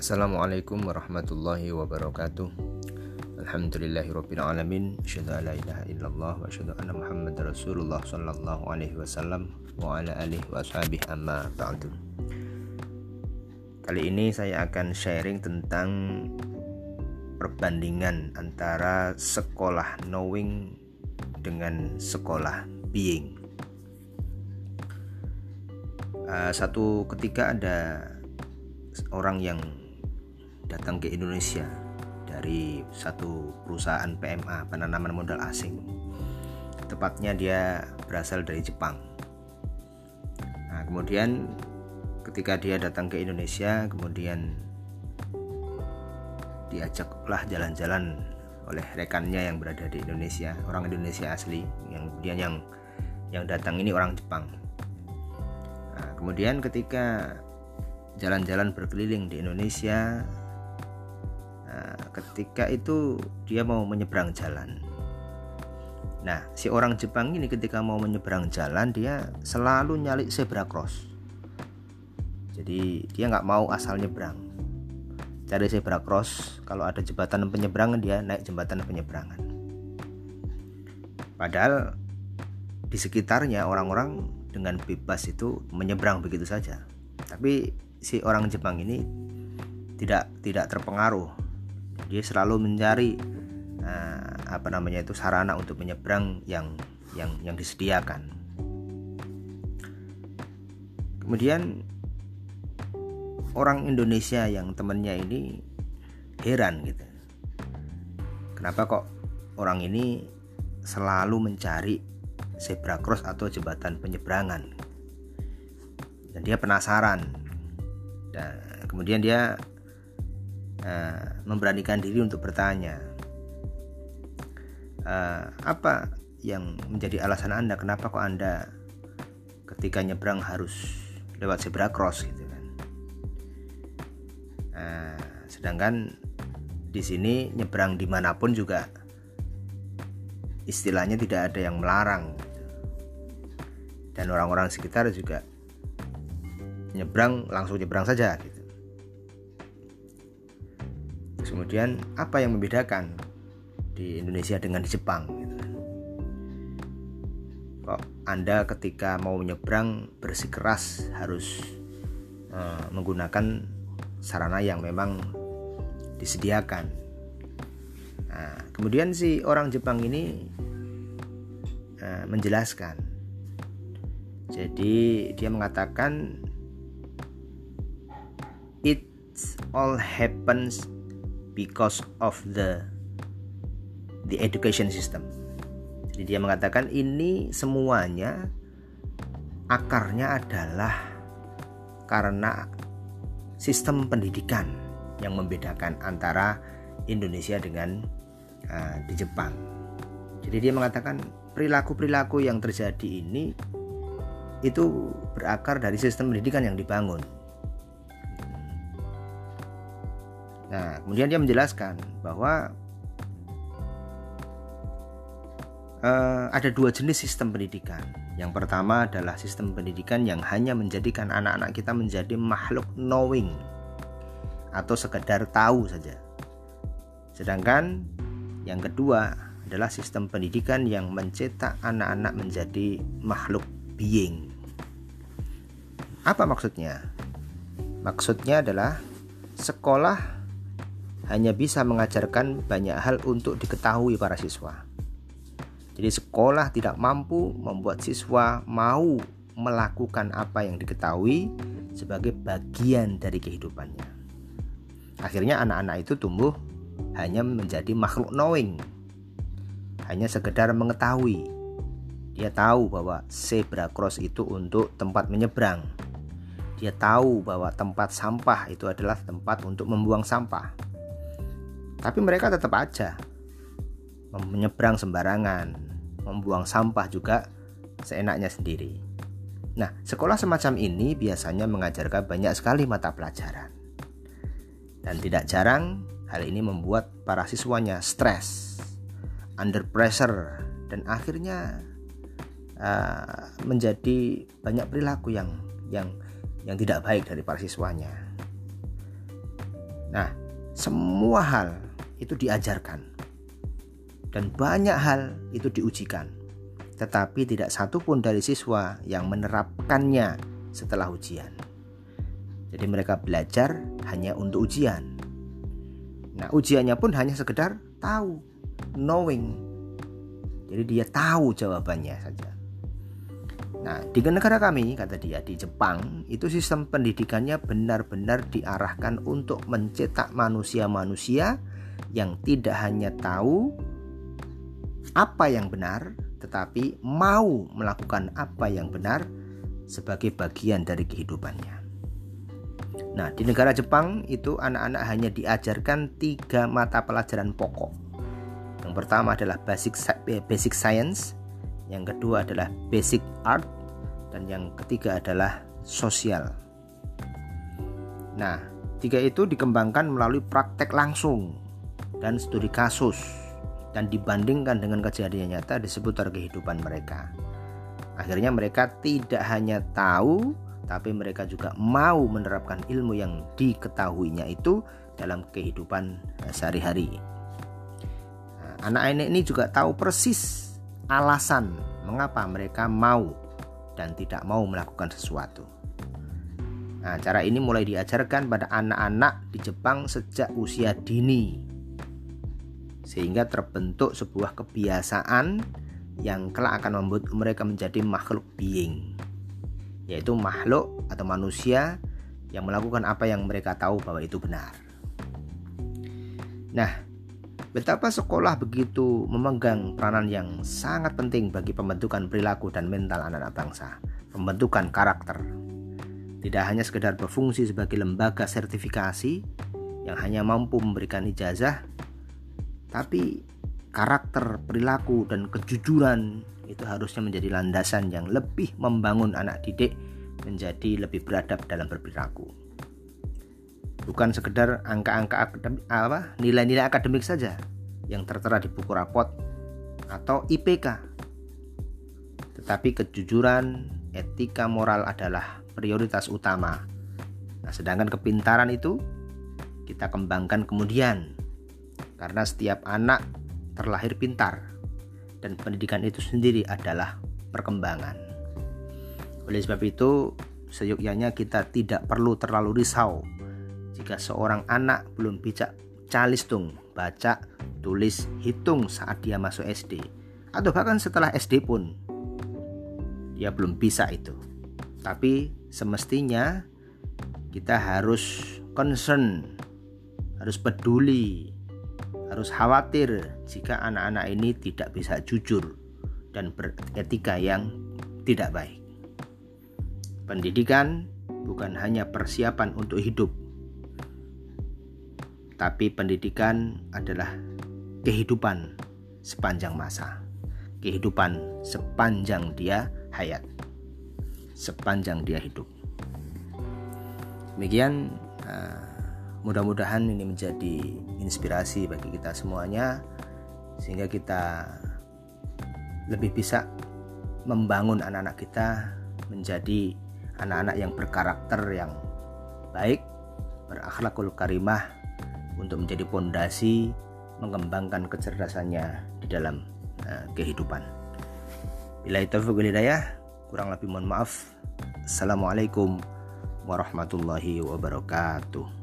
Assalamualaikum warahmatullahi wabarakatuh. Alhamdulillahirrabbilalamin Asyadu ala ilaha illallah Wa asyadu anna muhammad rasulullah Sallallahu alaihi wasallam Wa ala alihi wa sahabih amma ba'du. Kali ini saya akan sharing tentang Perbandingan antara sekolah knowing Dengan sekolah being. Uh, Satu ketika ada orang yang datang ke Indonesia dari satu perusahaan PMA penanaman modal asing. Tepatnya dia berasal dari Jepang. Nah, kemudian ketika dia datang ke Indonesia, kemudian diajaklah jalan-jalan oleh rekannya yang berada di Indonesia, orang Indonesia asli, yang kemudian yang yang datang ini orang Jepang. Nah, kemudian ketika jalan-jalan berkeliling di Indonesia, ketika itu dia mau menyeberang jalan. Nah, si orang Jepang ini ketika mau menyeberang jalan dia selalu nyali zebra cross. Jadi dia nggak mau asal nyebrang. Cari zebra cross, kalau ada jembatan penyeberangan dia naik jembatan penyeberangan. Padahal di sekitarnya orang-orang dengan bebas itu menyeberang begitu saja. Tapi si orang Jepang ini tidak tidak terpengaruh dia selalu mencari uh, apa namanya itu sarana untuk menyeberang yang yang yang disediakan. Kemudian orang Indonesia yang temannya ini heran gitu. Kenapa kok orang ini selalu mencari zebra cross atau jembatan penyeberangan? Dan dia penasaran. Dan kemudian dia uh, memberanikan diri untuk bertanya. Uh, apa yang menjadi alasan anda? Kenapa kok anda ketika nyebrang harus lewat zebra cross gitu kan? Uh, sedangkan di sini nyebrang di mana pun juga istilahnya tidak ada yang melarang gitu. dan orang-orang sekitar juga nyebrang langsung nyebrang saja gitu kemudian apa yang membedakan di Indonesia dengan di Jepang gitu. kok Anda ketika mau menyeberang bersikeras harus uh, menggunakan sarana yang memang disediakan nah, kemudian si orang Jepang ini uh, menjelaskan jadi dia mengatakan it all happens because of the the education system. Jadi dia mengatakan ini semuanya akarnya adalah karena sistem pendidikan yang membedakan antara Indonesia dengan uh, di Jepang. Jadi dia mengatakan perilaku-perilaku yang terjadi ini itu berakar dari sistem pendidikan yang dibangun. Nah, kemudian dia menjelaskan bahwa uh, ada dua jenis sistem pendidikan. Yang pertama adalah sistem pendidikan yang hanya menjadikan anak-anak kita menjadi makhluk knowing atau sekedar tahu saja. Sedangkan yang kedua adalah sistem pendidikan yang mencetak anak-anak menjadi makhluk being. Apa maksudnya? Maksudnya adalah sekolah hanya bisa mengajarkan banyak hal untuk diketahui para siswa. Jadi sekolah tidak mampu membuat siswa mau melakukan apa yang diketahui sebagai bagian dari kehidupannya. Akhirnya anak-anak itu tumbuh hanya menjadi makhluk knowing. Hanya sekedar mengetahui. Dia tahu bahwa zebra cross itu untuk tempat menyeberang. Dia tahu bahwa tempat sampah itu adalah tempat untuk membuang sampah tapi mereka tetap aja menyeberang sembarangan, membuang sampah juga seenaknya sendiri. Nah, sekolah semacam ini biasanya mengajarkan banyak sekali mata pelajaran. Dan tidak jarang hal ini membuat para siswanya stres, under pressure, dan akhirnya uh, menjadi banyak perilaku yang yang yang tidak baik dari para siswanya. Nah, semua hal itu diajarkan dan banyak hal itu diujikan. Tetapi tidak satu pun dari siswa yang menerapkannya setelah ujian. Jadi mereka belajar hanya untuk ujian. Nah, ujiannya pun hanya sekedar tahu, knowing. Jadi dia tahu jawabannya saja. Nah, di negara kami, kata dia, di Jepang, itu sistem pendidikannya benar-benar diarahkan untuk mencetak manusia-manusia yang tidak hanya tahu apa yang benar, tetapi mau melakukan apa yang benar sebagai bagian dari kehidupannya. Nah, di negara Jepang itu anak-anak hanya diajarkan tiga mata pelajaran pokok. Yang pertama adalah basic basic science, yang kedua adalah basic art, dan yang ketiga adalah sosial. Nah, tiga itu dikembangkan melalui praktek langsung dan studi kasus dan dibandingkan dengan kejadian nyata di seputar kehidupan mereka. Akhirnya mereka tidak hanya tahu tapi mereka juga mau menerapkan ilmu yang diketahuinya itu dalam kehidupan eh, sehari-hari. Nah, anak-anak ini juga tahu persis alasan mengapa mereka mau dan tidak mau melakukan sesuatu. Nah, cara ini mulai diajarkan pada anak-anak di Jepang sejak usia dini. Sehingga terbentuk sebuah kebiasaan yang kelak akan membuat mereka menjadi makhluk being yaitu makhluk atau manusia yang melakukan apa yang mereka tahu bahwa itu benar. Nah, betapa sekolah begitu memegang peranan yang sangat penting bagi pembentukan perilaku dan mental anak-anak bangsa, pembentukan karakter. Tidak hanya sekedar berfungsi sebagai lembaga sertifikasi yang hanya mampu memberikan ijazah, tapi karakter, perilaku, dan kejujuran itu harusnya menjadi landasan yang lebih membangun anak didik menjadi lebih beradab dalam berperilaku. Bukan sekedar angka-angka akademik apa nilai-nilai akademik saja yang tertera di buku rapot atau IPK. Tetapi kejujuran, etika moral adalah prioritas utama. Nah, sedangkan kepintaran itu kita kembangkan kemudian karena setiap anak terlahir pintar dan pendidikan itu sendiri adalah perkembangan. Oleh sebab itu, seyogyanya kita tidak perlu terlalu risau jika seorang anak belum bisa calistung, baca, tulis, hitung saat dia masuk SD atau bahkan setelah SD pun dia belum bisa itu. Tapi semestinya kita harus concern, harus peduli harus khawatir jika anak-anak ini tidak bisa jujur dan beretika yang tidak baik. Pendidikan bukan hanya persiapan untuk hidup, tapi pendidikan adalah kehidupan sepanjang masa, kehidupan sepanjang dia hayat, sepanjang dia hidup. Demikian. Uh, mudah-mudahan ini menjadi inspirasi bagi kita semuanya sehingga kita lebih bisa membangun anak-anak kita menjadi anak-anak yang berkarakter yang baik, berakhlakul karimah untuk menjadi pondasi mengembangkan kecerdasannya di dalam uh, kehidupan. Bila itu kurang lebih mohon maaf. Assalamualaikum warahmatullahi wabarakatuh.